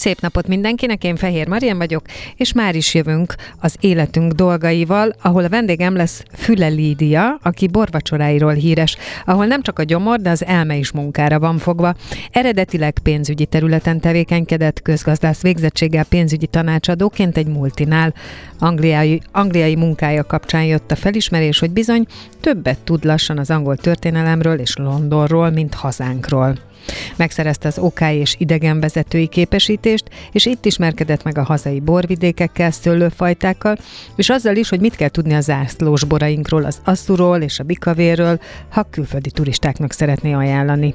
Szép napot mindenkinek, én Fehér Marian vagyok, és már is jövünk az életünk dolgaival, ahol a vendégem lesz Füle Lídia, aki borvacsoráiról híres, ahol nem csak a gyomor, de az elme is munkára van fogva. Eredetileg pénzügyi területen tevékenykedett, közgazdász végzettséggel pénzügyi tanácsadóként egy multinál. Angliai, angliai munkája kapcsán jött a felismerés, hogy bizony többet tud lassan az angol történelemről és Londonról, mint hazánkról. Megszerezte az OK és idegenvezetői képesítést, és itt ismerkedett meg a hazai borvidékekkel, szőlőfajtákkal, és azzal is, hogy mit kell tudni a zászlós borainkról, az asszuról és a bikavéről, ha külföldi turistáknak szeretné ajánlani.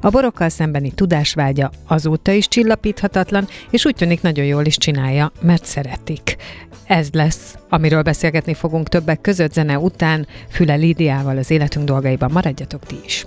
A borokkal szembeni tudásvágya azóta is csillapíthatatlan, és úgy tűnik nagyon jól is csinálja, mert szeretik. Ez lesz, amiről beszélgetni fogunk többek között zene után, Füle Lídiával az életünk dolgaiban. Maradjatok ti is!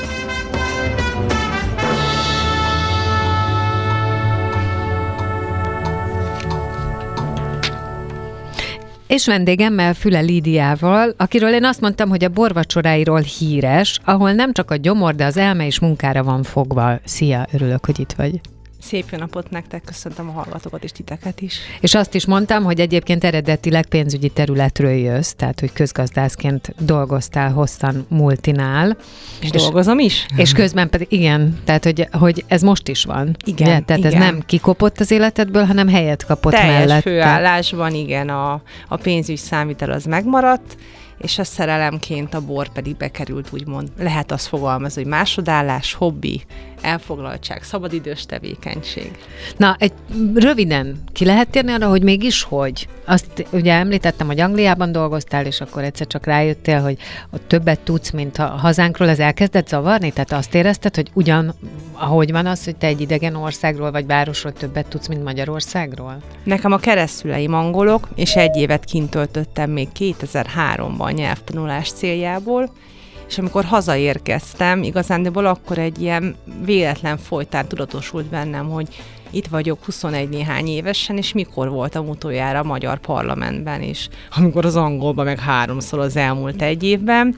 És vendégemmel Füle Lídiával, akiről én azt mondtam, hogy a borvacsoráiról híres, ahol nem csak a gyomor, de az elme is munkára van fogva. Szia, örülök, hogy itt vagy. Szép jó napot nektek, köszöntöm a hallgatókat és titeket is. És azt is mondtam, hogy egyébként eredetileg pénzügyi területről jössz, tehát hogy közgazdászként dolgoztál hosszan multinál. És, és dolgozom is? És közben pedig, igen, tehát hogy, hogy ez most is van. Igen, ugye? Tehát igen. ez nem kikopott az életedből, hanem helyet kapott Teljes mellette. főállásban, igen, a, a pénzügy számítal az megmaradt, és a szerelemként a bor pedig bekerült, úgymond. Lehet azt fogalmazni, hogy másodállás, hobbi, elfoglaltság, szabadidős tevékenység. Na, egy röviden ki lehet térni arra, hogy mégis hogy? Azt ugye említettem, hogy Angliában dolgoztál, és akkor egyszer csak rájöttél, hogy ott többet tudsz, mint a hazánkról, az elkezdett zavarni? Tehát azt érezted, hogy ugyan, ahogy van az, hogy te egy idegen országról vagy városról többet tudsz, mint Magyarországról? Nekem a keresztüleim angolok, és egy évet kint töltöttem még 2003-ban nyelvtanulás céljából, és amikor hazaérkeztem, igazándiból akkor egy ilyen véletlen folytán tudatosult bennem, hogy itt vagyok 21 néhány évesen, és mikor voltam utoljára a magyar parlamentben is, amikor az angolban meg háromszor az elmúlt egy évben,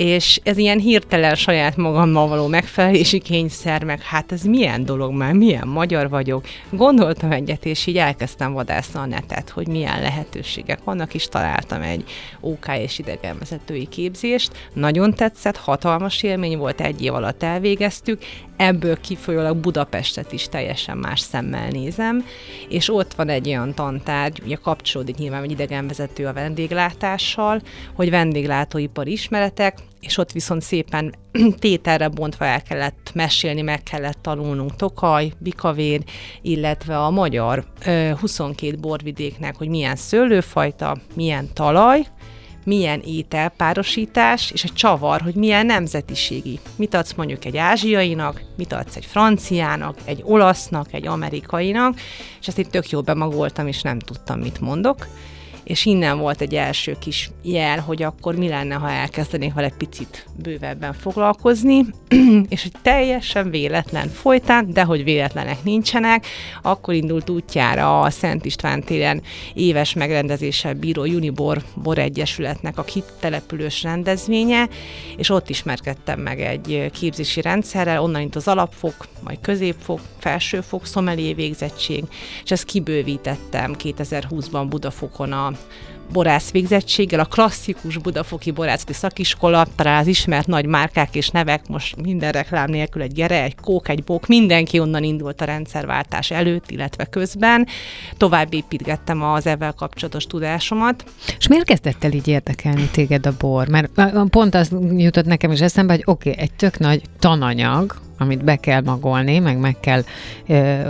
és ez ilyen hirtelen saját magammal való megfelelési kényszer, meg hát ez milyen dolog már, milyen magyar vagyok. Gondoltam egyet, és így elkezdtem vadászni a netet, hogy milyen lehetőségek vannak, és találtam egy OK és idegenvezetői képzést. Nagyon tetszett, hatalmas élmény volt, egy év alatt elvégeztük, ebből kifolyólag Budapestet is teljesen más szemmel nézem, és ott van egy olyan tantárgy, ugye kapcsolódik nyilván egy idegenvezető a vendéglátással, hogy vendéglátóipar ismeretek, és ott viszont szépen tételre bontva el kellett mesélni, meg kellett tanulnunk Tokaj, Bikavér, illetve a magyar 22 borvidéknek, hogy milyen szőlőfajta, milyen talaj, milyen ételpárosítás, és a csavar, hogy milyen nemzetiségi. Mit adsz mondjuk egy ázsiainak, mit adsz egy franciának, egy olasznak, egy amerikainak, és ezt itt tök jó bemagoltam, és nem tudtam, mit mondok és innen volt egy első kis jel, hogy akkor mi lenne, ha elkezdenék vele picit bővebben foglalkozni, és hogy teljesen véletlen folytán, de hogy véletlenek nincsenek, akkor indult útjára a Szent István téren éves megrendezéssel bíró Unibor Bor Egyesületnek a kitelepülős rendezvénye, és ott ismerkedtem meg egy képzési rendszerrel, onnan itt az alapfok, majd középfok, felsőfok, szomelié végzettség, és ezt kibővítettem 2020-ban Budafokon a borász végzettséggel, a klasszikus budafoki borászati szakiskola, talán az ismert nagy márkák és nevek, most minden reklám nélkül egy gere, egy kók, egy bók, mindenki onnan indult a rendszerváltás előtt, illetve közben. Tovább építgettem az ezzel kapcsolatos tudásomat. És miért kezdett el így érdekelni téged a bor? Mert pont az jutott nekem is eszembe, hogy oké, okay, egy tök nagy tananyag, amit be kell magolni, meg meg kell,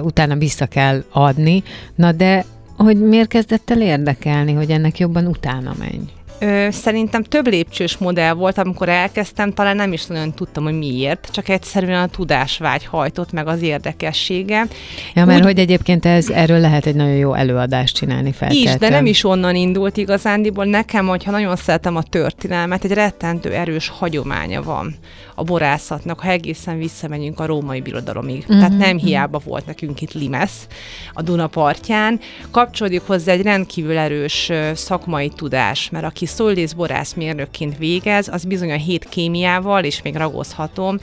utána vissza kell adni, na de hogy miért kezdett el érdekelni, hogy ennek jobban utána menj? Ö, szerintem több lépcsős modell volt, amikor elkezdtem, talán nem is nagyon tudtam, hogy miért, csak egyszerűen a tudásvágy hajtott meg az érdekessége. Ja, mert Úgy, hogy egyébként ez, erről lehet egy nagyon jó előadást csinálni fel. Is, de nem is onnan indult igazándiból. Nekem, hogyha nagyon szeretem a történelmet, egy rettentő erős hagyománya van a borászatnak, ha egészen visszamegyünk a római birodalomig. Uh-huh. Tehát nem mhm. hiába volt nekünk itt limesz a Duna partján. Kapcsolódik hozzá egy rendkívül erős szakmai tudás, mert aki szollész borászmérnökként végez, az bizony a hét kémiával, és még ragozhatom,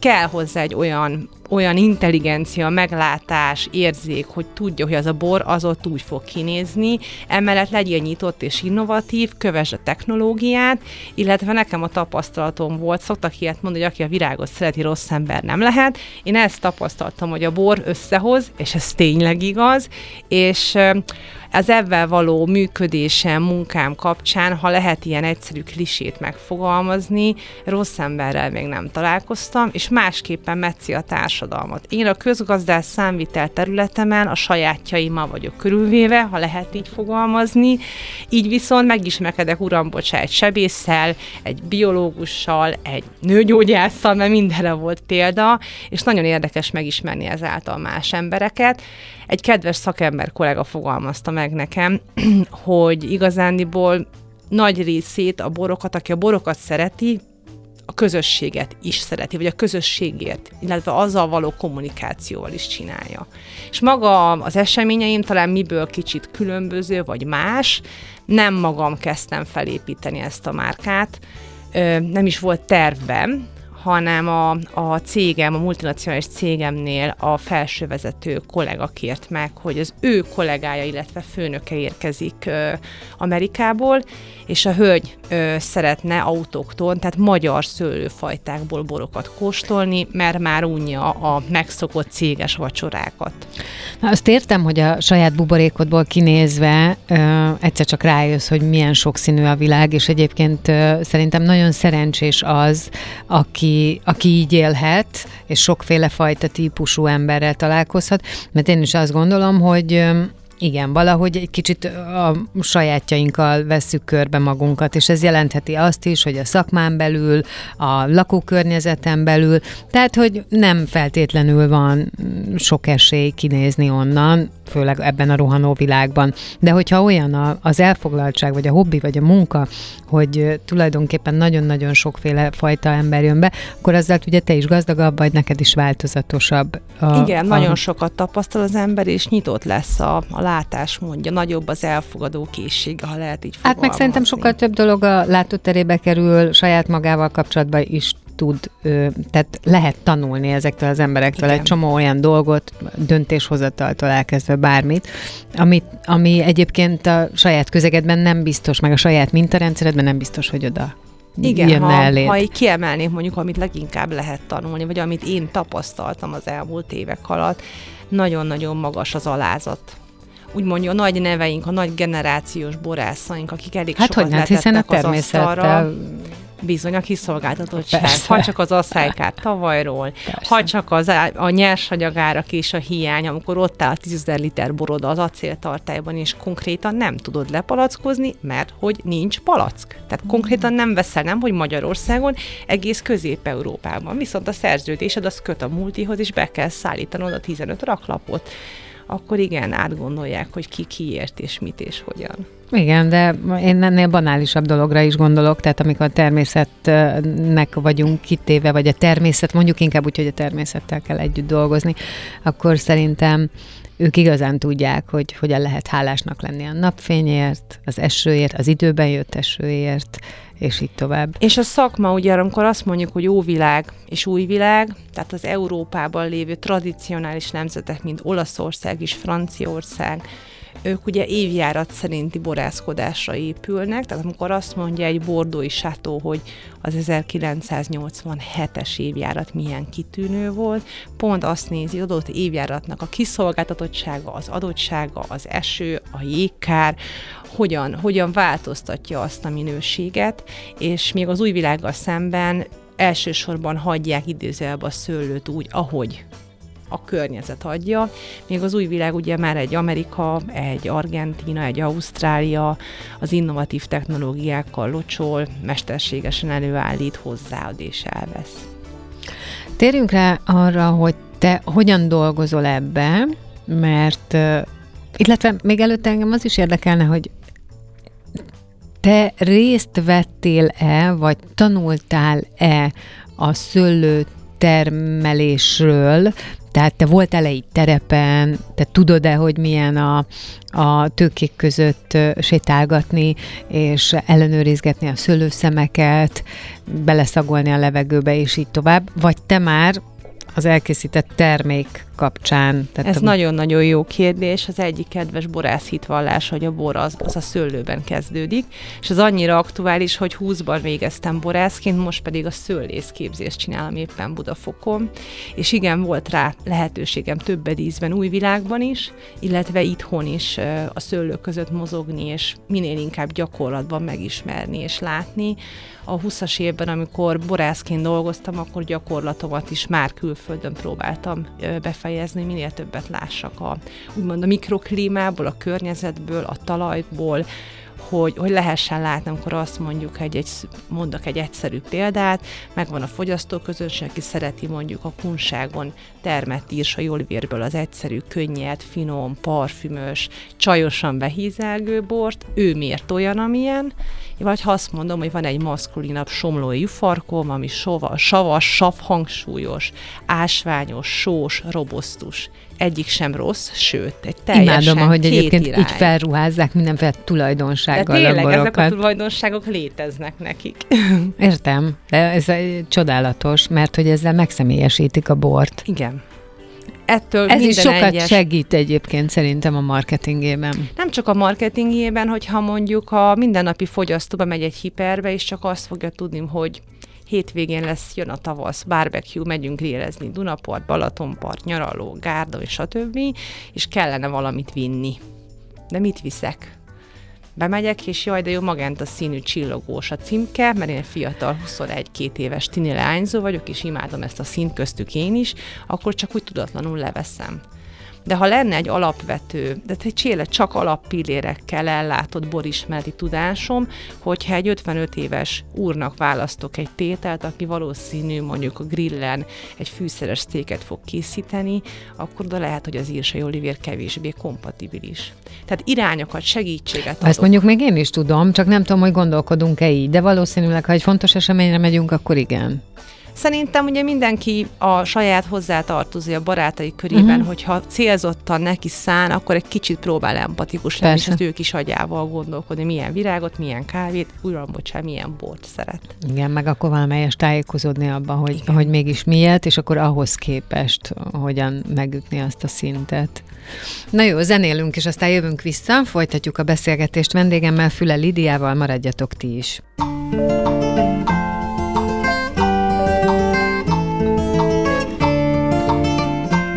kell hozzá egy olyan, olyan intelligencia, meglátás, érzék, hogy tudja, hogy az a bor az ott úgy fog kinézni, emellett legyél nyitott és innovatív, kövess a technológiát, illetve nekem a tapasztalatom volt, szoktak ilyet mondani, hogy aki a virágot szereti, rossz ember nem lehet. Én ezt tapasztaltam, hogy a bor összehoz, és ez tényleg igaz, és az ebben való működésem, munkám kapcsán, ha lehet ilyen egyszerű klisét megfogalmazni, rossz emberrel még nem találkoztam, és másképpen metszi a társadalmat. Én a közgazdás számvitel területemen a sajátjaimmal vagyok körülvéve, ha lehet így fogalmazni, így viszont megismerkedek, uram, bocsá, egy sebésszel, egy biológussal, egy nőgyógyásszal, mert mindenre volt példa, és nagyon érdekes megismerni ezáltal más embereket. Egy kedves szakember kollega fogalmazta meg nekem, hogy igazándiból nagy részét a borokat, aki a borokat szereti, a közösséget is szereti, vagy a közösségért, illetve azzal való kommunikációval is csinálja. És maga az eseményeim talán miből kicsit különböző, vagy más, nem magam kezdtem felépíteni ezt a márkát, nem is volt tervben, hanem a, a cégem, a multinacionális cégemnél a felsővezető kollega kért meg, hogy az ő kollégája, illetve főnöke érkezik ö, Amerikából, és a hölgy ö, szeretne autókton, tehát magyar szőlőfajtákból borokat kóstolni, mert már unja a megszokott céges vacsorákat. Na, azt értem, hogy a saját buborékodból kinézve ö, egyszer csak rájössz, hogy milyen sokszínű a világ, és egyébként ö, szerintem nagyon szerencsés az, aki aki, így élhet, és sokféle fajta típusú emberrel találkozhat, mert én is azt gondolom, hogy igen, valahogy egy kicsit a sajátjainkkal vesszük körbe magunkat, és ez jelentheti azt is, hogy a szakmán belül, a lakókörnyezeten belül, tehát, hogy nem feltétlenül van sok esély kinézni onnan, főleg ebben a rohanó világban. De hogyha olyan az elfoglaltság, vagy a hobbi, vagy a munka, hogy tulajdonképpen nagyon-nagyon sokféle fajta ember jön be, akkor azzal ugye te is gazdagabb vagy, neked is változatosabb. A, Igen, a... nagyon sokat tapasztal az ember, és nyitott lesz a, a látásmódja, nagyobb az elfogadó készsége, ha lehet így Hát meg szerintem sokkal több dolog a látóterébe kerül, saját magával kapcsolatban is tud, tehát lehet tanulni ezektől az emberektől Igen. egy csomó olyan dolgot, döntéshozataltól elkezdve bármit, amit, ami egyébként a saját közegedben nem biztos, meg a saját mintarendszeredben nem biztos, hogy oda igen, ha, eléd. ha így kiemelnék mondjuk, amit leginkább lehet tanulni, vagy amit én tapasztaltam az elmúlt évek alatt, nagyon-nagyon magas az alázat úgy mondja, a nagy neveink, a nagy generációs borászaink, akik elég hát sokat hogy hát, hiszen a természettel Bizony a kiszolgáltatottság. Persze. Ha csak az asszálykát tavalyról, Persze. ha csak az, a nyersanyagárak és a hiány, amikor ott áll 10 liter borod az acéltartályban, és konkrétan nem tudod lepalackozni, mert hogy nincs palack. Tehát konkrétan nem veszel, nem, hogy Magyarországon, egész Közép-Európában. Viszont a szerződésed az köt a multihoz, és be kell szállítanod a 15 raklapot akkor igen, átgondolják, hogy ki kiért és mit és hogyan. Igen, de én ennél banálisabb dologra is gondolok, tehát amikor a természetnek vagyunk kitéve, vagy a természet, mondjuk inkább úgy, hogy a természettel kell együtt dolgozni, akkor szerintem ők igazán tudják, hogy hogyan lehet hálásnak lenni a napfényért, az esőért, az időben jött esőért, és így tovább. És a szakma, ugye amikor azt mondjuk, hogy jó világ és új világ, tehát az Európában lévő tradicionális nemzetek, mint Olaszország és Franciaország, ők ugye évjárat szerinti borászkodásra épülnek, tehát amikor azt mondja egy bordói sátó, hogy az 1987-es évjárat milyen kitűnő volt, pont azt nézi, adott évjáratnak a kiszolgáltatottsága, az adottsága, az eső, a jégkár, hogyan, hogyan változtatja azt a minőséget, és még az új világgal szemben elsősorban hagyják idézőjelbe a szőlőt úgy, ahogy a környezet adja. Még az új világ ugye már egy Amerika, egy Argentína, egy Ausztrália az innovatív technológiákkal locsol, mesterségesen előállít, hozzáad és elvesz. Térjünk rá arra, hogy te hogyan dolgozol ebbe, mert illetve még előtte engem az is érdekelne, hogy te részt vettél-e, vagy tanultál-e a szőlő termelésről, tehát te voltál egy terepen, te tudod-e, hogy milyen a, a tőkék között sétálgatni, és ellenőrizgetni a szőlőszemeket, beleszagolni a levegőbe, és így tovább, vagy te már az elkészített termék kapcsán? Tehát Ez a... nagyon-nagyon jó kérdés. Az egyik kedves borász hitvallás, hogy a bor az, az a szőlőben kezdődik, és az annyira aktuális, hogy 20-ban végeztem borászként, most pedig a szőlészképzést csinálom éppen Budafokon, és igen, volt rá lehetőségem több ízben, új világban is, illetve itthon is a szőlők között mozogni, és minél inkább gyakorlatban megismerni és látni. A 20-as évben, amikor borászként dolgoztam, akkor gyakorlatomat is már külföldön próbáltam befejezni minél többet lássak a, úgymond a mikroklímából, a környezetből, a talajból, hogy, hogy lehessen látni, amikor azt mondjuk, egy, egy, mondok egy egyszerű példát, megvan a fogyasztóközönség, aki szereti mondjuk a kunságon termett írsa jólvérből az egyszerű, könnyed, finom, parfümös, csajosan behízelgő bort, ő miért olyan, amilyen, vagy ha azt mondom, hogy van egy maszkulinabb somlói jufarkom, ami sova, savas, savhangsúlyos, ásványos, sós, robosztus. Egyik sem rossz, sőt, egy teljesen Imádom, ahogy egyébként irány. így felruházzák mindenféle tulajdonsággal De tényleg, a ezek a tulajdonságok léteznek nekik. Értem, de ez csodálatos, mert hogy ezzel megszemélyesítik a bort. Igen ettől Ez is sokat egyes... segít egyébként szerintem a marketingében. Nem csak a marketingében, hogyha mondjuk a mindennapi fogyasztóba megy egy hiperbe, és csak azt fogja tudni, hogy hétvégén lesz, jön a tavasz, barbecue, megyünk grillezni, Dunapart, Balatonpart, nyaraló, gárda és többi, és kellene valamit vinni. De mit viszek? Bemegyek, és jaj, de jó magenta színű csillogós a címke, mert én fiatal 21-2 éves tini leányzó vagyok, és imádom ezt a színt köztük én is, akkor csak úgy tudatlanul leveszem. De ha lenne egy alapvető, de egy cséle csak alappillérekkel ellátott borismereti tudásom, hogyha egy 55 éves úrnak választok egy tételt, aki valószínű mondjuk a grillen egy fűszeres sztéket fog készíteni, akkor oda lehet, hogy az írsai olivér kevésbé kompatibilis. Tehát irányokat, segítséget adok. Ezt mondjuk még én is tudom, csak nem tudom, hogy gondolkodunk-e így, de valószínűleg, ha egy fontos eseményre megyünk, akkor igen. Szerintem ugye mindenki a saját hozzátartozó a barátai körében, uh-huh. hogyha célzottan neki szán, akkor egy kicsit próbál empatikus lenni, és az ők is agyával gondolkodni, milyen virágot, milyen kávét, újra bocsánat, milyen bort szeret. Igen, meg akkor valamelyes tájékozódni abban, hogy, hogy mégis miért, és akkor ahhoz képest hogyan megütni azt a szintet. Na jó, zenélünk, és aztán jövünk vissza, folytatjuk a beszélgetést vendégemmel, Füle Lidiával, maradjatok ti is.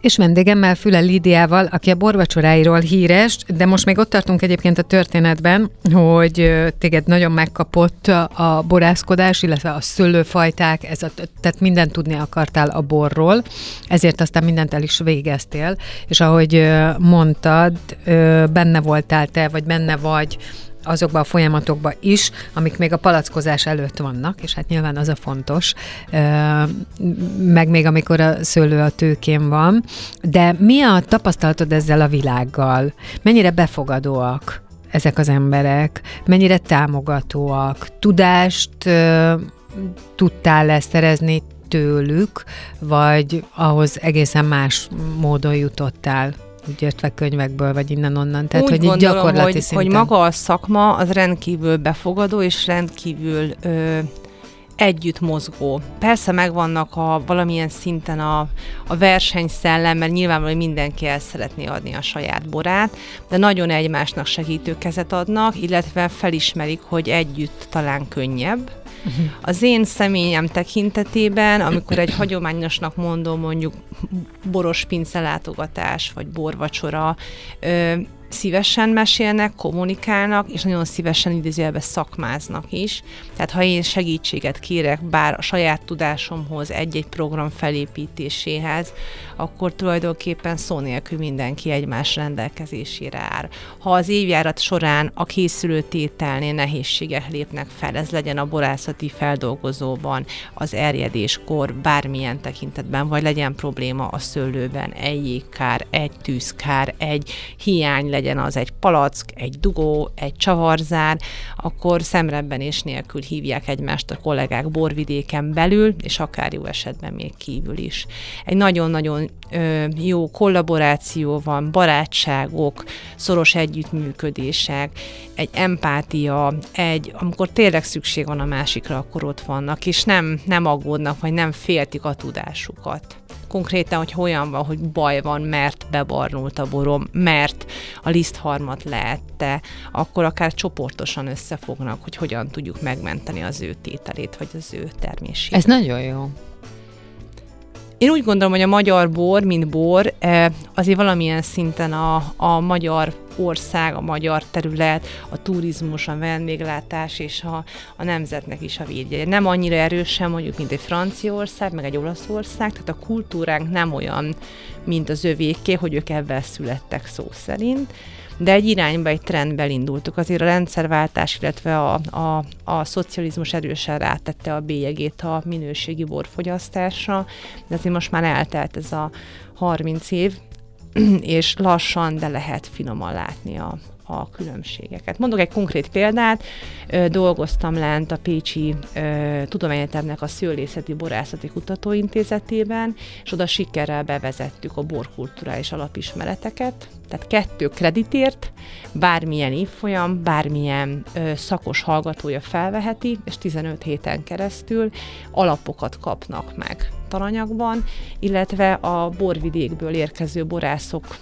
És vendégemmel Füle Lídiával, aki a borvacsoráiról híres, de most még ott tartunk egyébként a történetben, hogy téged nagyon megkapott a borászkodás, illetve a szőlőfajták, ez a, tehát mindent tudni akartál a borról, ezért aztán mindent el is végeztél, és ahogy mondtad, benne voltál te, vagy benne vagy azokba a folyamatokba is, amik még a palackozás előtt vannak, és hát nyilván az a fontos, meg még amikor a szőlő a tőkén van. De mi a tapasztalatod ezzel a világgal? Mennyire befogadóak ezek az emberek, mennyire támogatóak, tudást tudtál-e tőlük, vagy ahhoz egészen más módon jutottál? Úgy értve könyvekből, vagy innen-onnan. Tehát, úgy hogy gondolom, gyakorlati hogy, szinten. hogy maga a szakma az rendkívül befogadó, és rendkívül ö, együtt mozgó. Persze megvannak a valamilyen szinten a, a versenyszellem, mert nyilvánvalóan mindenki el szeretné adni a saját borát, de nagyon egymásnak segítő kezet adnak, illetve felismerik, hogy együtt talán könnyebb. Az én személyem tekintetében, amikor egy hagyományosnak mondom mondjuk boros pince látogatás, vagy borvacsora, szívesen mesélnek, kommunikálnak, és nagyon szívesen idézőjelben szakmáznak is. Tehát ha én segítséget kérek, bár a saját tudásomhoz, egy-egy program felépítéséhez, akkor tulajdonképpen szó nélkül mindenki egymás rendelkezésére áll. Ha az évjárat során a készülő tételnél nehézségek lépnek fel, ez legyen a borászati feldolgozóban, az erjedéskor, bármilyen tekintetben, vagy legyen probléma a szőlőben, egy jégkár, egy tűzkár, egy hiány legyen az egy palack, egy dugó, egy csavarzár, akkor és nélkül hívják egymást a kollégák borvidéken belül, és akár jó esetben még kívül is. Egy nagyon-nagyon jó kollaboráció van, barátságok, szoros együttműködések, egy empátia, egy, amikor tényleg szükség van a másikra, akkor ott vannak, és nem, nem aggódnak, vagy nem féltik a tudásukat konkrétan, hogy olyan van, hogy baj van, mert bebarnult a borom, mert a lisztharmat leette, akkor akár csoportosan összefognak, hogy hogyan tudjuk megmenteni az ő tételét, vagy az ő termését. Ez nagyon jó. Én úgy gondolom, hogy a magyar bor, mint bor, eh, azért valamilyen szinten a, a magyar ország, a magyar terület, a turizmus, a vendéglátás és a, a nemzetnek is a védje. Nem annyira erősen mondjuk, mint egy Franciaország, meg egy Olaszország, tehát a kultúránk nem olyan, mint az övéké, hogy ők ebben születtek szó szerint de egy irányba, egy trendbe indultuk. Azért a rendszerváltás, illetve a, a, a szocializmus erősen rátette a bélyegét a minőségi borfogyasztásra, de azért most már eltelt ez a 30 év, és lassan, de lehet finoman látni a, a különbségeket. Mondok egy konkrét példát, dolgoztam lent a Pécsi Tudományegyetemnek a Szőlészeti Borászati Kutatóintézetében, és oda sikerrel bevezettük a borkulturális alapismereteket, tehát kettő kreditért, bármilyen évfolyam, bármilyen ö, szakos hallgatója felveheti, és 15 héten keresztül alapokat kapnak meg tananyagban, illetve a borvidékből érkező borászok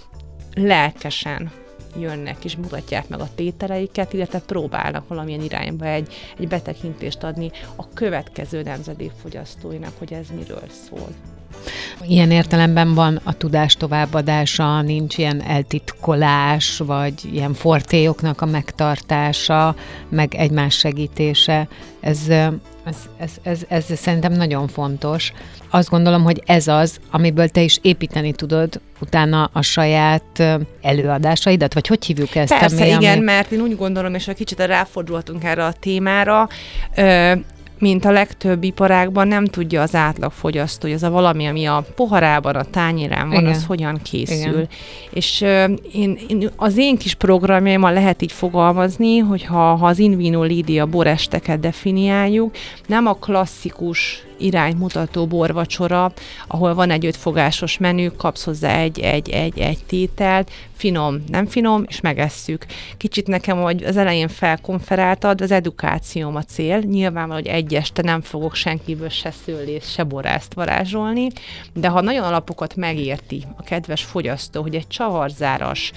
lelkesen jönnek és mutatják meg a tételeiket, illetve próbálnak valamilyen irányba egy, egy betekintést adni a következő nemzedék fogyasztóinak, hogy ez miről szól. Ilyen értelemben van a tudás továbbadása, nincs ilyen eltitkolás, vagy ilyen fortéoknak a megtartása, meg egymás segítése. Ez, ez, ez, ez, ez szerintem nagyon fontos. Azt gondolom, hogy ez az, amiből te is építeni tudod utána a saját előadásaidat, vagy hogy hívjuk ezt? Persze, ami, igen, ami... mert én úgy gondolom, és a kicsit ráfordulhatunk erre a témára, mint a legtöbb iparágban nem tudja az átlagfogyasztó, hogy az a valami, ami a poharában, a tányérán van, Igen. az hogyan készül. Igen. És uh, én, én, az én kis programjaimmal lehet így fogalmazni, hogy ha, ha az Invino Lídia boresteket definiáljuk, nem a klasszikus iránymutató borvacsora, ahol van egy ötfogásos menü, kapsz hozzá egy, egy, egy, egy tételt, finom, nem finom, és megesszük. Kicsit nekem, hogy az elején felkonferáltad, az edukációm a cél. Nyilvánvaló, hogy egy este nem fogok senkiből se szőlés, se borászt varázsolni, de ha nagyon alapokat megérti a kedves fogyasztó, hogy egy csavarzáras,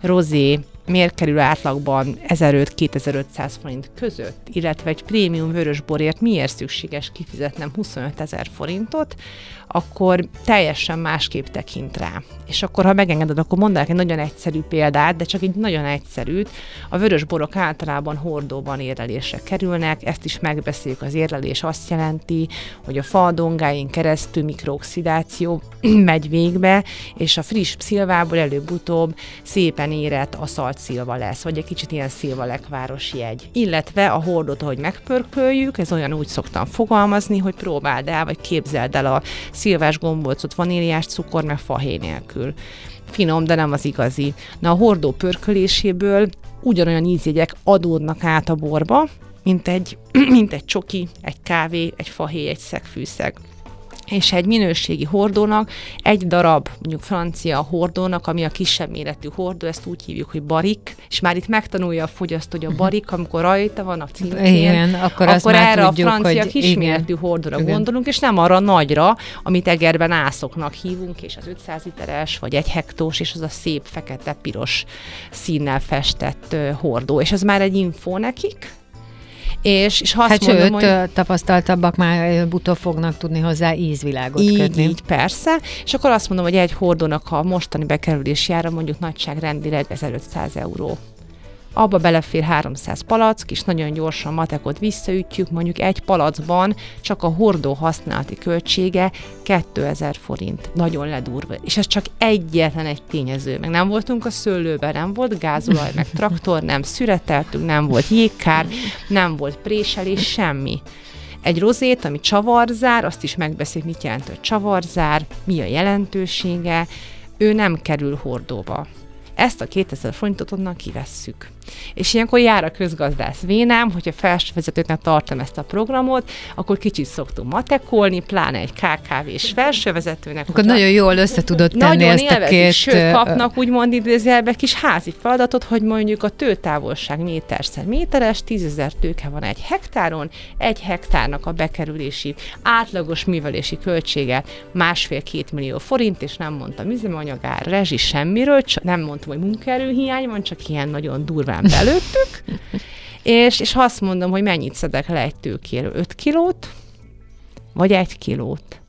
rozé, miért kerül átlagban 1500-2500 forint között, illetve egy prémium vörösborért miért szükséges kifizetnem 25 ezer forintot, akkor teljesen másképp tekint rá. És akkor, ha megengeded, akkor mondanak egy nagyon egyszerű példát, de csak egy nagyon egyszerűt. A vörös borok általában hordóban érlelésre kerülnek, ezt is megbeszéljük, az érlelés azt jelenti, hogy a fadongáin keresztül mikrooxidáció megy végbe, és a friss szilvából előbb-utóbb szépen érett aszalt szilva lesz, vagy egy kicsit ilyen szilvalekváros jegy. Illetve a hordót, ahogy megpörköljük, ez olyan úgy szoktam fogalmazni, hogy próbáld el, vagy képzeld el a szilvás gombolcot vaníliás cukor, meg fahéj nélkül finom, de nem az igazi. Na a hordó pörköléséből ugyanolyan ízjegyek adódnak át a borba, mint egy, mint egy csoki, egy kávé, egy fahéj, egy szegfűszeg és egy minőségi hordónak, egy darab mondjuk francia hordónak, ami a kisebb méretű hordó, ezt úgy hívjuk, hogy barik, és már itt megtanulja a fogyasztó, hogy a barik, amikor rajta van a címkén, igen, akkor, akkor erre tudjuk, a francia kisméretű hordóra igen. gondolunk, és nem arra nagyra, amit egerben ászoknak hívunk, és az 500 literes, vagy egy hektós, és az a szép fekete-piros színnel festett hordó, és ez már egy info nekik, és, és azt hát mondom, sőt, hogy... tapasztaltabbak már buta fognak tudni hozzá ízvilágot így, kötni. Így, persze. És akkor azt mondom, hogy egy hordónak a mostani bekerülés jára mondjuk nagyságrendileg 1500 euró abba belefér 300 palack, és nagyon gyorsan matekot visszaütjük, mondjuk egy palacban csak a hordó használati költsége 2000 forint. Nagyon ledurva. És ez csak egyetlen egy tényező. Meg nem voltunk a szőlőben, nem volt gázolaj, meg traktor, nem szüreteltünk, nem volt jégkár, nem volt préselés, semmi egy rozét, ami csavarzár, azt is megbeszéljük, mit jelent, hogy csavarzár, mi a jelentősége, ő nem kerül hordóba. Ezt a 2000 forintot onnan kivesszük. És ilyenkor jár a közgazdász vénám, hogyha felsővezetőknek tartom ezt a programot, akkor kicsit szoktunk matekolni, pláne egy KKV-s felsővezetőnek. Akkor nagyon jól össze tudod tenni nagyon ezt a két... Sőt, kapnak úgymond idézőjelbe kis házi feladatot, hogy mondjuk a tőtávolság méterszer méteres, 10 ezer tőke van egy hektáron, egy hektárnak a bekerülési átlagos művelési költsége másfél-két millió forint, és nem mondtam üzemanyagár, rezsi semmiről, nem mondtam, hogy munkaerőhiány van, csak ilyen nagyon durva nyilván belőttük, és, és azt mondom, hogy mennyit szedek le egy tőkéről, 5 kilót, vagy egy kilót.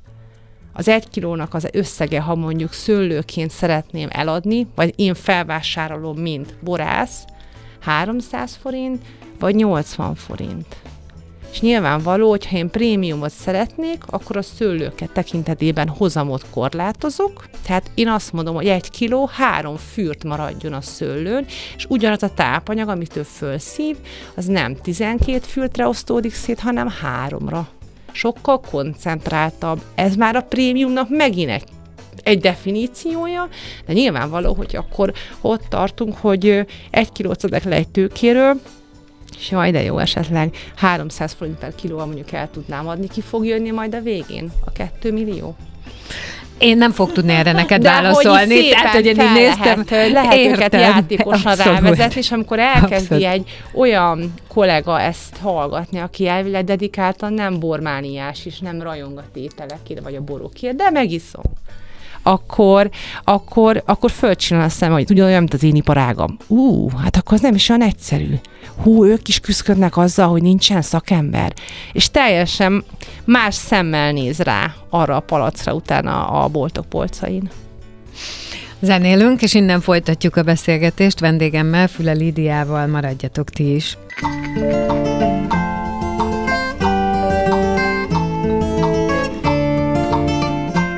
Az egy kilónak az összege, ha mondjuk szőlőként szeretném eladni, vagy én felvásárolom, mint borász, 300 forint, vagy 80 forint. És nyilvánvaló, hogy ha én prémiumot szeretnék, akkor a szőlőket tekintetében hozamot korlátozok, tehát én azt mondom, hogy egy kiló három fűrt maradjon a szőlőn, és ugyanaz a tápanyag, amit ő fölszív, az nem 12 fürtre osztódik szét, hanem háromra. Sokkal koncentráltabb. Ez már a prémiumnak megint egy egy definíciója, de nyilvánvaló, hogy akkor ott tartunk, hogy egy kilót szedek le jaj, de jó, esetleg 300 forint per kilóval mondjuk el tudnám adni, ki fog jönni majd a végén? A 2 millió? Én nem fog tudni erre neked De válaszolni. Hogy tehát, hogy én néztem, lehet, lehet értem, őket játékosan abszolút. rávezetni, és amikor elkezdi abszolút. egy olyan kollega ezt hallgatni, aki elvileg dedikáltan nem bormániás, és nem rajong a tételekért, vagy a borokért, de megiszom akkor, akkor, akkor fölcsinál a szem, hogy ugyanolyan, mint az én iparágam. Ú, hát akkor az nem is olyan egyszerű. Hú, ők is küzdködnek azzal, hogy nincsen szakember. És teljesen más szemmel néz rá arra a palacra utána a boltok polcain. Zenélünk, és innen folytatjuk a beszélgetést vendégemmel, Füle Lídiával. Maradjatok ti is.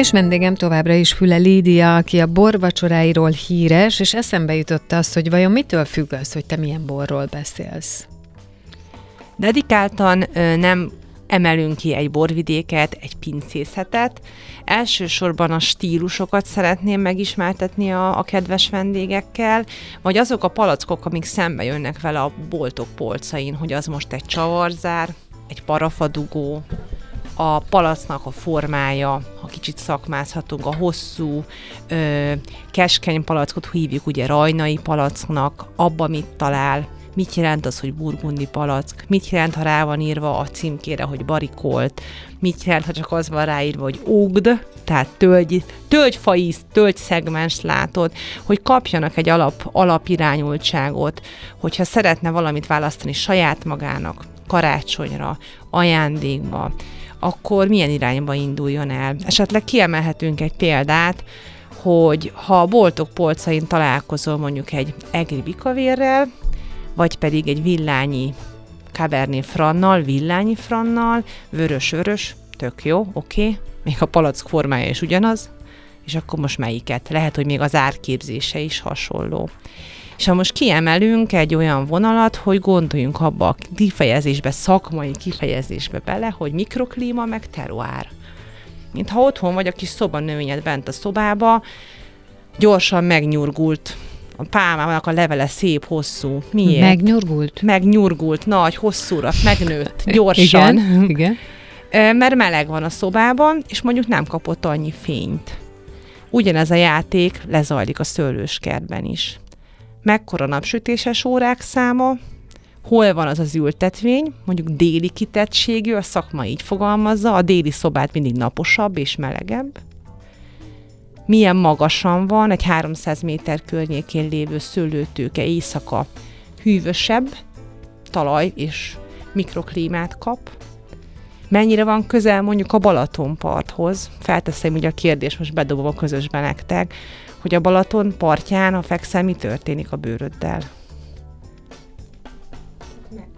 És vendégem továbbra is Füle Lídia, aki a borvacsoráiról híres, és eszembe jutott az, hogy vajon mitől függ az, hogy te milyen borról beszélsz? Dedikáltan ö, nem emelünk ki egy borvidéket, egy pincészetet. Elsősorban a stílusokat szeretném megismertetni a, a kedves vendégekkel, vagy azok a palackok, amik szembe jönnek vele a boltok polcain, hogy az most egy csavarzár, egy parafadugó, a palacnak a formája, ha kicsit szakmázhatunk, a hosszú, ö, keskeny palackot hívjuk ugye rajnai palacknak, abba mit talál, mit jelent az, hogy burgundi palack, mit jelent, ha rá van írva a címkére, hogy barikolt, mit jelent, ha csak az van ráírva, hogy ógd, tehát tölgy, tölgyfaíz, tölgy szegmens látod, hogy kapjanak egy alap, alapirányultságot, hogyha szeretne valamit választani saját magának, karácsonyra, ajándékba, akkor milyen irányba induljon el. Esetleg kiemelhetünk egy példát, hogy ha a boltok polcain találkozol mondjuk egy egri bikavérrel, vagy pedig egy villányi Cabernet Frannal, villányi Frannal, vörös-vörös, tök jó, oké, okay. még a palack formája is ugyanaz, és akkor most melyiket? Lehet, hogy még az árképzése is hasonló. És ha most kiemelünk egy olyan vonalat, hogy gondoljunk abba a kifejezésbe, szakmai kifejezésbe bele, hogy mikroklíma meg teruár. Mint ha otthon vagy a kis szobanövényed bent a szobába, gyorsan megnyurgult a pálmának a levele szép, hosszú. Miért? Megnyurgult? Megnyurgult, nagy, hosszúra, megnőtt, gyorsan. Igen, igen. Mert meleg van a szobában, és mondjuk nem kapott annyi fényt. Ugyanez a játék lezajlik a szőlőskertben is. Mekkora napsütéses órák száma, hol van az az ültetvény, mondjuk déli kitettségű, a szakma így fogalmazza, a déli szobát mindig naposabb és melegebb, milyen magasan van egy 300 méter környékén lévő szőlőtőke éjszaka hűvösebb talaj és mikroklímát kap, mennyire van közel mondjuk a Balatonparthoz. Felteszem ugye a kérdés, most bedobom a közösbe nektek, hogy a Balaton partján, a fekszel, mi történik a bőröddel?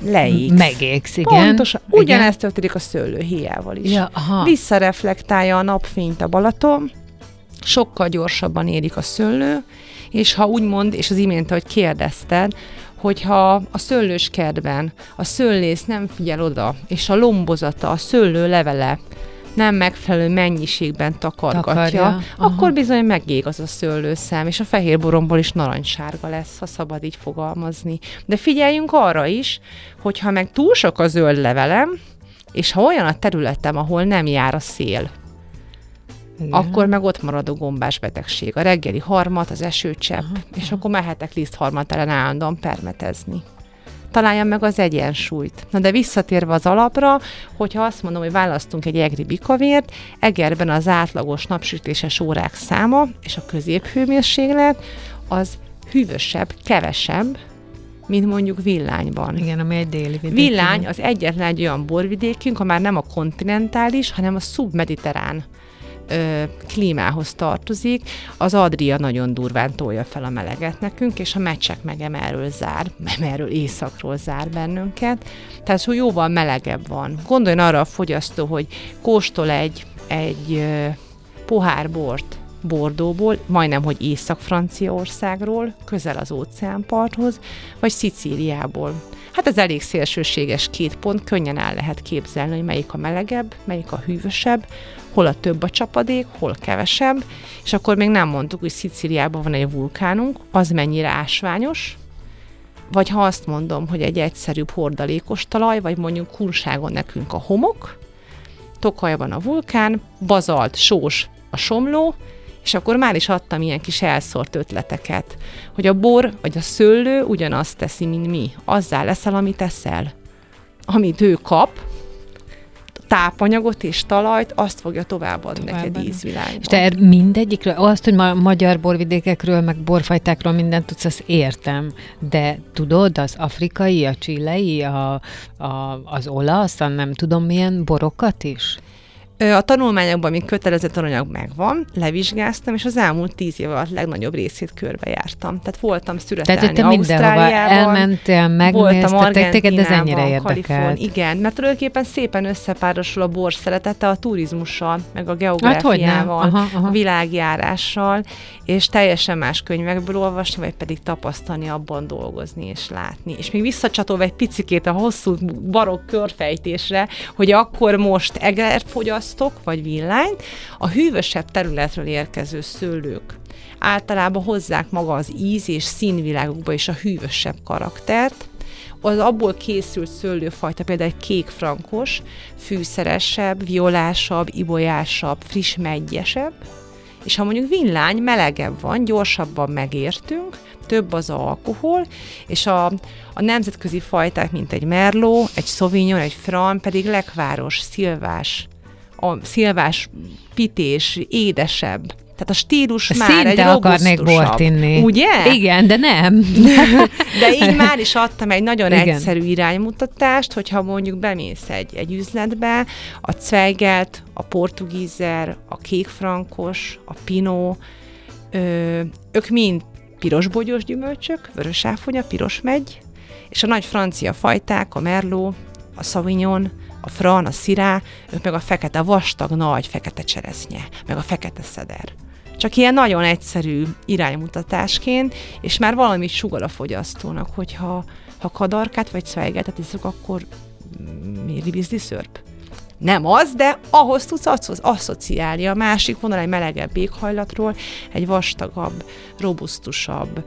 Leégsz. Megégsz, igen. Pontosan. Ugyanezt történik a szőlőhéjával is. Ja, aha. Visszareflektálja a napfényt a Balaton, sokkal gyorsabban érik a szőlő, és ha úgymond, és az imént, ahogy kérdezted, hogyha a szőlős kertben a szőlész nem figyel oda, és a lombozata, a szőlő levele nem megfelelő mennyiségben takargatja, Takarja, akkor aha. bizony megég az a szőlőszem, és a fehér boromból is narancssárga lesz, ha szabad így fogalmazni. De figyeljünk arra is, hogy ha meg túl sok a zöld levelem, és ha olyan a területem, ahol nem jár a szél, igen. akkor meg ott marad a gombás betegség. A reggeli harmat, az esőcsepp, aha, és akkor mehetek lisztharmat ellen állandóan permetezni. Találjam meg az egyensúlyt. Na de visszatérve az alapra, hogyha azt mondom, hogy választunk egy egri bikavért, egerben az átlagos napsütéses órák száma és a középhőmérséklet az hűvösebb, kevesebb, mint mondjuk villányban. Igen, ami egy déli vidék. Villány az egyetlen egy olyan borvidékünk, ha már nem a kontinentális, hanem a szubmediterrán ö, klímához tartozik. Az Adria nagyon durván tolja fel a meleget nekünk, és a meccsek meg emerről zár, emerről északról zár bennünket. Tehát, hogy jóval melegebb van. Gondoljon arra a fogyasztó, hogy kóstol egy, egy ö, pohár bort, Bordóból, majdnem, hogy Észak-Franciaországról, közel az óceánparthoz, vagy Szicíliából. Hát ez elég szélsőséges két pont, könnyen el lehet képzelni, hogy melyik a melegebb, melyik a hűvösebb, hol a több a csapadék, hol kevesebb, és akkor még nem mondtuk, hogy Szicíliában van egy vulkánunk, az mennyire ásványos, vagy ha azt mondom, hogy egy egyszerűbb hordalékos talaj, vagy mondjuk Kunságon nekünk a homok, Tokajban a vulkán, bazalt, sós a somló, és akkor már is adtam ilyen kis elszórt ötleteket, hogy a bor vagy a szőlő ugyanazt teszi, mint mi. Azzá leszel, amit eszel. Amit ő kap, tápanyagot és talajt, azt fogja továbbadni neked Továbbadni. ízvilágban. És te er- mindegyikről, azt, hogy ma magyar borvidékekről, meg borfajtákról mindent tudsz, azt értem. De tudod, az afrikai, a csilei, a, a, az olasz, a nem tudom milyen borokat is? A tanulmányokban, mint kötelező tananyag megvan, levizsgáztam, és az elmúlt tíz év alatt legnagyobb részét körbejártam. Tehát voltam születelni Tehát, te mindenhova elmentél, megnéztetek, téged ez ennyire érdekel. Igen, mert tulajdonképpen szépen összepárosul a bor szeretete a turizmussal, meg a Hát geográfiával, Aha, aha. a világjárással, és teljesen más könyvekből olvasni, vagy pedig tapasztalni, abban dolgozni és látni. És még visszacsatolva egy picikét a hosszú barokk körfejtésre, hogy akkor most egert fogyasztok, vagy villanyt, a hűvösebb területről érkező szőlők. Általában hozzák maga az íz és színvilágukba is a hűvösebb karaktert, az abból készült szőlőfajta, például egy kék frankos, fűszeresebb, violásabb, ibolyásabb, friss meggyesebb, és ha mondjuk villány melegebb van, gyorsabban megértünk, több az alkohol, és a, a nemzetközi fajták, mint egy merló, egy sauvignon, egy fran, pedig lekváros, szilvás a szilvás pités, édesebb. Tehát a stílus Szinte már egy akarnék bort inni. Ugye? Igen, de nem. De így már is adtam egy nagyon Igen. Egyszerű iránymutatást, hogyha mondjuk bemész egy, egy üzletbe, a cvejgelt, a portugízer, a kékfrankos, a pinó, ö, ők mind pirosbogyós gyümölcsök, vörös áfonya, piros megy, és a nagy francia fajták, a merlot, a sauvignon, a fran, a szirá, ők meg a fekete, vastag, nagy fekete cseresznye, meg a fekete szeder. Csak ilyen nagyon egyszerű iránymutatásként, és már valami sugal a fogyasztónak, hogyha ha kadarkát vagy szvejgetet iszok, akkor mi ribizli szörp? Nem az, de ahhoz tudsz asso- asszociálni. A másik vonal egy melegebb éghajlatról, egy vastagabb, robusztusabb,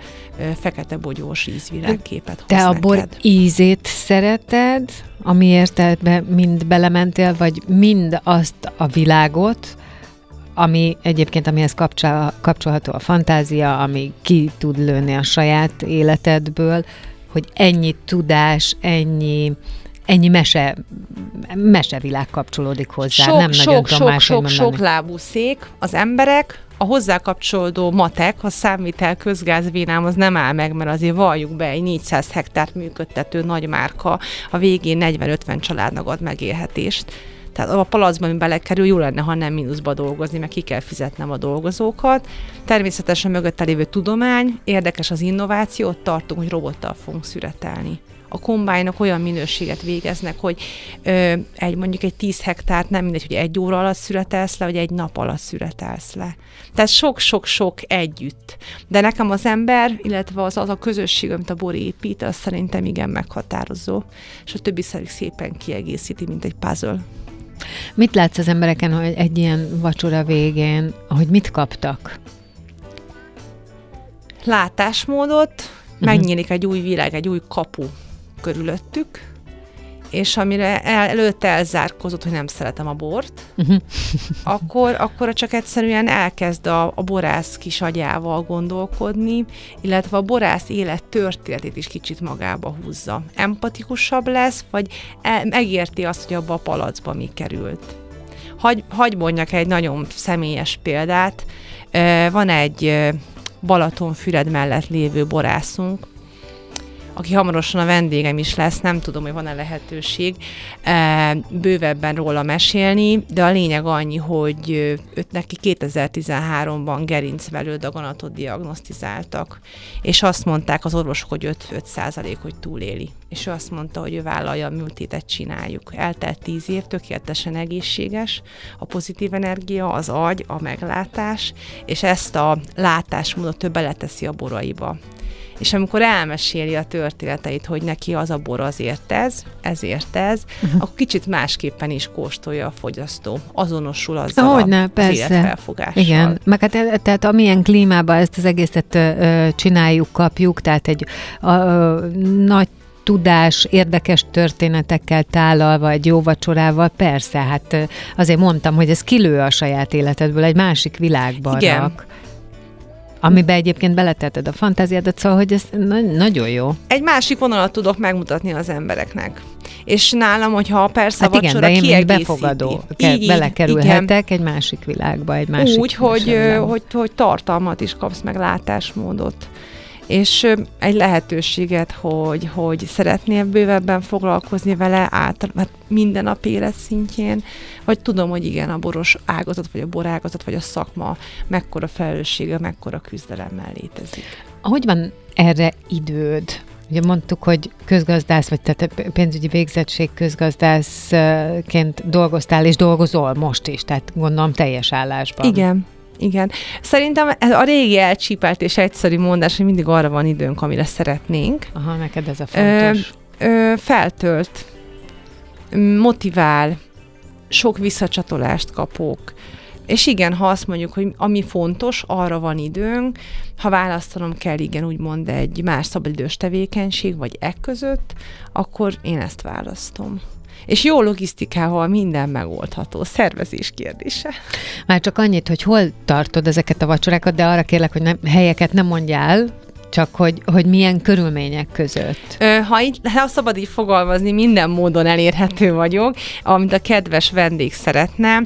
fekete bogyós ízvilágképet hoz Te a bor neked. ízét szereted, amiért ebbe mind belementél, vagy mind azt a világot, ami egyébként, amihez kapcsol, kapcsolható a fantázia, ami ki tud lőni a saját életedből, hogy ennyi tudás, ennyi, ennyi mese, mesevilág kapcsolódik hozzá. sok, Nem nagyon sok, tudom sok, sok, mondani. sok lábú szék, az emberek, a hozzá kapcsolódó matek, a számvitel közgázvénám az nem áll meg, mert azért valljuk be egy 400 hektárt működtető nagy márka, a végén 40-50 családnak ad megélhetést. Tehát a palacban, ami belekerül, jó lenne, ha nem mínuszba dolgozni, mert ki kell fizetnem a dolgozókat. Természetesen mögötte lévő tudomány, érdekes az innováció, ott tartunk, hogy robottal fogunk szüretelni a kombájnok olyan minőséget végeznek, hogy ö, egy mondjuk egy 10 hektárt nem mindegy, hogy egy óra alatt szüretelsz le, vagy egy nap alatt szüretelsz le. Tehát sok-sok-sok együtt. De nekem az ember, illetve az, az a közösség, amit a bor épít, az szerintem igen meghatározó, és a többi szerint szépen kiegészíti, mint egy puzzle. Mit látsz az embereken, hogy egy ilyen vacsora végén, hogy mit kaptak? Látásmódot, Mhm. megnyílik egy új világ, egy új kapu körülöttük, és amire el, előtte elzárkozott, hogy nem szeretem a bort, Uh-huh. akkor, akkor csak egyszerűen elkezd a, a borász kis agyával gondolkodni, illetve a borász élet történetét is kicsit magába húzza. Empatikusabb lesz, vagy el, megérti azt, hogy abba a palacba mi került. Hagy, hagy mondjak egy nagyon személyes példát. Van egy Balatonfüred mellett lévő borászunk, aki hamarosan a vendégem is lesz, nem tudom, hogy van-e lehetőség eh, bővebben róla mesélni, de a lényeg annyi, hogy ö, őt neki 2013-ban gerincvelő daganatot diagnosztizáltak, és azt mondták az orvosok, hogy 5, 5 százalék, hogy túléli. És ő azt mondta, hogy ő vállalja a műtétet csináljuk. Eltelt 10 év, tökéletesen egészséges, a pozitív energia, az agy, a meglátás, és ezt a látásmódot ő beleteszi a boraiba és amikor elmeséli a történeteit, hogy neki az a bor azért ez, ezért ez, uh-huh. akkor kicsit másképpen is kóstolja a fogyasztó. Azonosul azzal Hogyne, a, persze. Igen, meg hát, e- tehát amilyen klímában ezt az egészet ö, ö, csináljuk, kapjuk, tehát egy a, ö, nagy tudás, érdekes történetekkel tálalva, egy jó vacsorával, persze, hát azért mondtam, hogy ez kilő a saját életedből, egy másik világba Igen. rak. Amiben egyébként beletetted a fantáziádat, szóval, hogy ez na- nagyon jó. Egy másik vonalat tudok megmutatni az embereknek. És nálam, hogyha persze Hát igen, vacsora de én, kiegészíti. befogadó, Így, így, belekerülhetek egy másik világba, egy másik Úgy, hogy, ö, mesevilágba. hogy, hogy tartalmat is kapsz, meg látásmódot. És egy lehetőséget, hogy, hogy szeretnél bővebben foglalkozni vele át, hát minden nap élet szintjén, vagy tudom, hogy igen, a boros ágazat, vagy a borágazat, vagy a szakma mekkora felelőssége, mekkora küzdelemmel létezik. Hogy van erre időd? Ugye mondtuk, hogy közgazdász, vagy tehát pénzügyi végzettség közgazdászként dolgoztál, és dolgozol most is, tehát gondolom teljes állásban. Igen. Igen. Szerintem ez a régi elcsípelt és egyszerű mondás, hogy mindig arra van időnk, amire szeretnénk. Aha, neked ez a fontos. Ö, feltölt, motivál, sok visszacsatolást kapok. És igen, ha azt mondjuk, hogy ami fontos, arra van időnk, ha választanom kell, igen, úgymond egy más szabadidős tevékenység, vagy e között, akkor én ezt választom. És jó logisztikával minden megoldható, szervezés kérdése. Már csak annyit, hogy hol tartod ezeket a vacsorákat, de arra kérlek, hogy nem, helyeket nem mondjál, csak hogy, hogy milyen körülmények között? Ha így, ha szabad így fogalmazni, minden módon elérhető vagyok, amit a kedves vendég szeretne.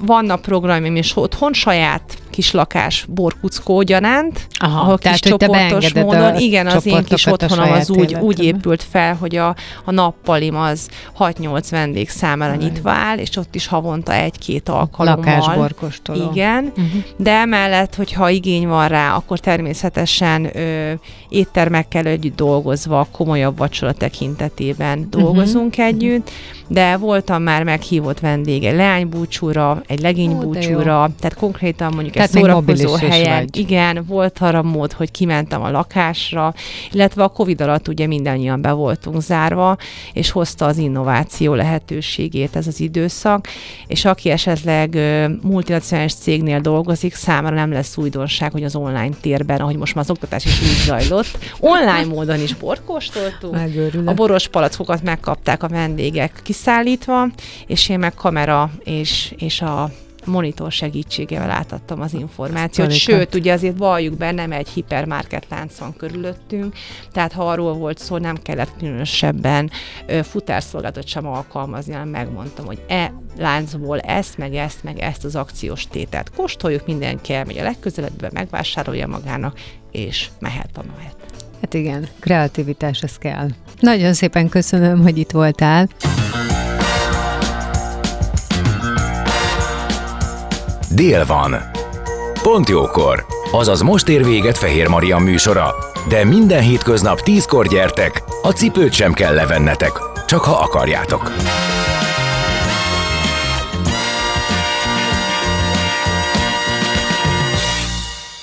Vannak programjaim is otthon, saját kis lakás borkuckó gyanánt, Aha, ahol tehát, kis csoportos módon. a Igen, az én kis otthonom az úgy, úgy életedbe. épült fel, hogy a, a nappalim az 6-8 vendég számára Aj. nyitva áll, és ott is havonta egy-két alkalommal. Lakásborkostoló. Igen, Uh-huh. de emellett, hogyha igény van rá, akkor természetesen ö, éttermekkel együtt dolgozva, komolyabb vacsora tekintetében dolgozunk uh-huh. együtt, de voltam már meghívott vendég egy leánybúcsúra, egy Ó, legénybúcsúra, tehát konkrétan mondjuk Tehát egy szórakozó helyen. vagy. Igen, volt arra mód, hogy kimentem a lakásra, illetve a Covid alatt ugye mindannyian be voltunk zárva, és hozta az innováció lehetőségét ez az időszak, és aki esetleg multinacionális cégnél dolgozik, számára nem lesz újdonság, hogy az online térben, ahogy most már az oktatás is úgy zajlott, online módon is bort kóstoltunk, Megőrülök. a boros palackokat megkapták a vendégek kiszállítva, és én meg kamera és, és a monitor segítségével átadtam az információt. Sőt, ugye azért valljuk be, nem egy hipermarket lánc van körülöttünk, tehát ha arról volt szó, nem kellett különösebben ö, futárszolgálatot sem alkalmazni, hanem megmondtam, hogy e láncból ezt, meg ezt, meg ezt az akciós tételt kóstoljuk, mindenki elmegy a legközelebbibe, megvásárolja magának, és mehet a mehet. Hát igen, kreativitás, ez kell. Nagyon szépen köszönöm, hogy itt voltál. Dél van. Pont jókor. Azaz most ér véget Fehér Maria műsora. De minden hétköznap tízkor gyertek, a cipőt sem kell levennetek, csak ha akarjátok.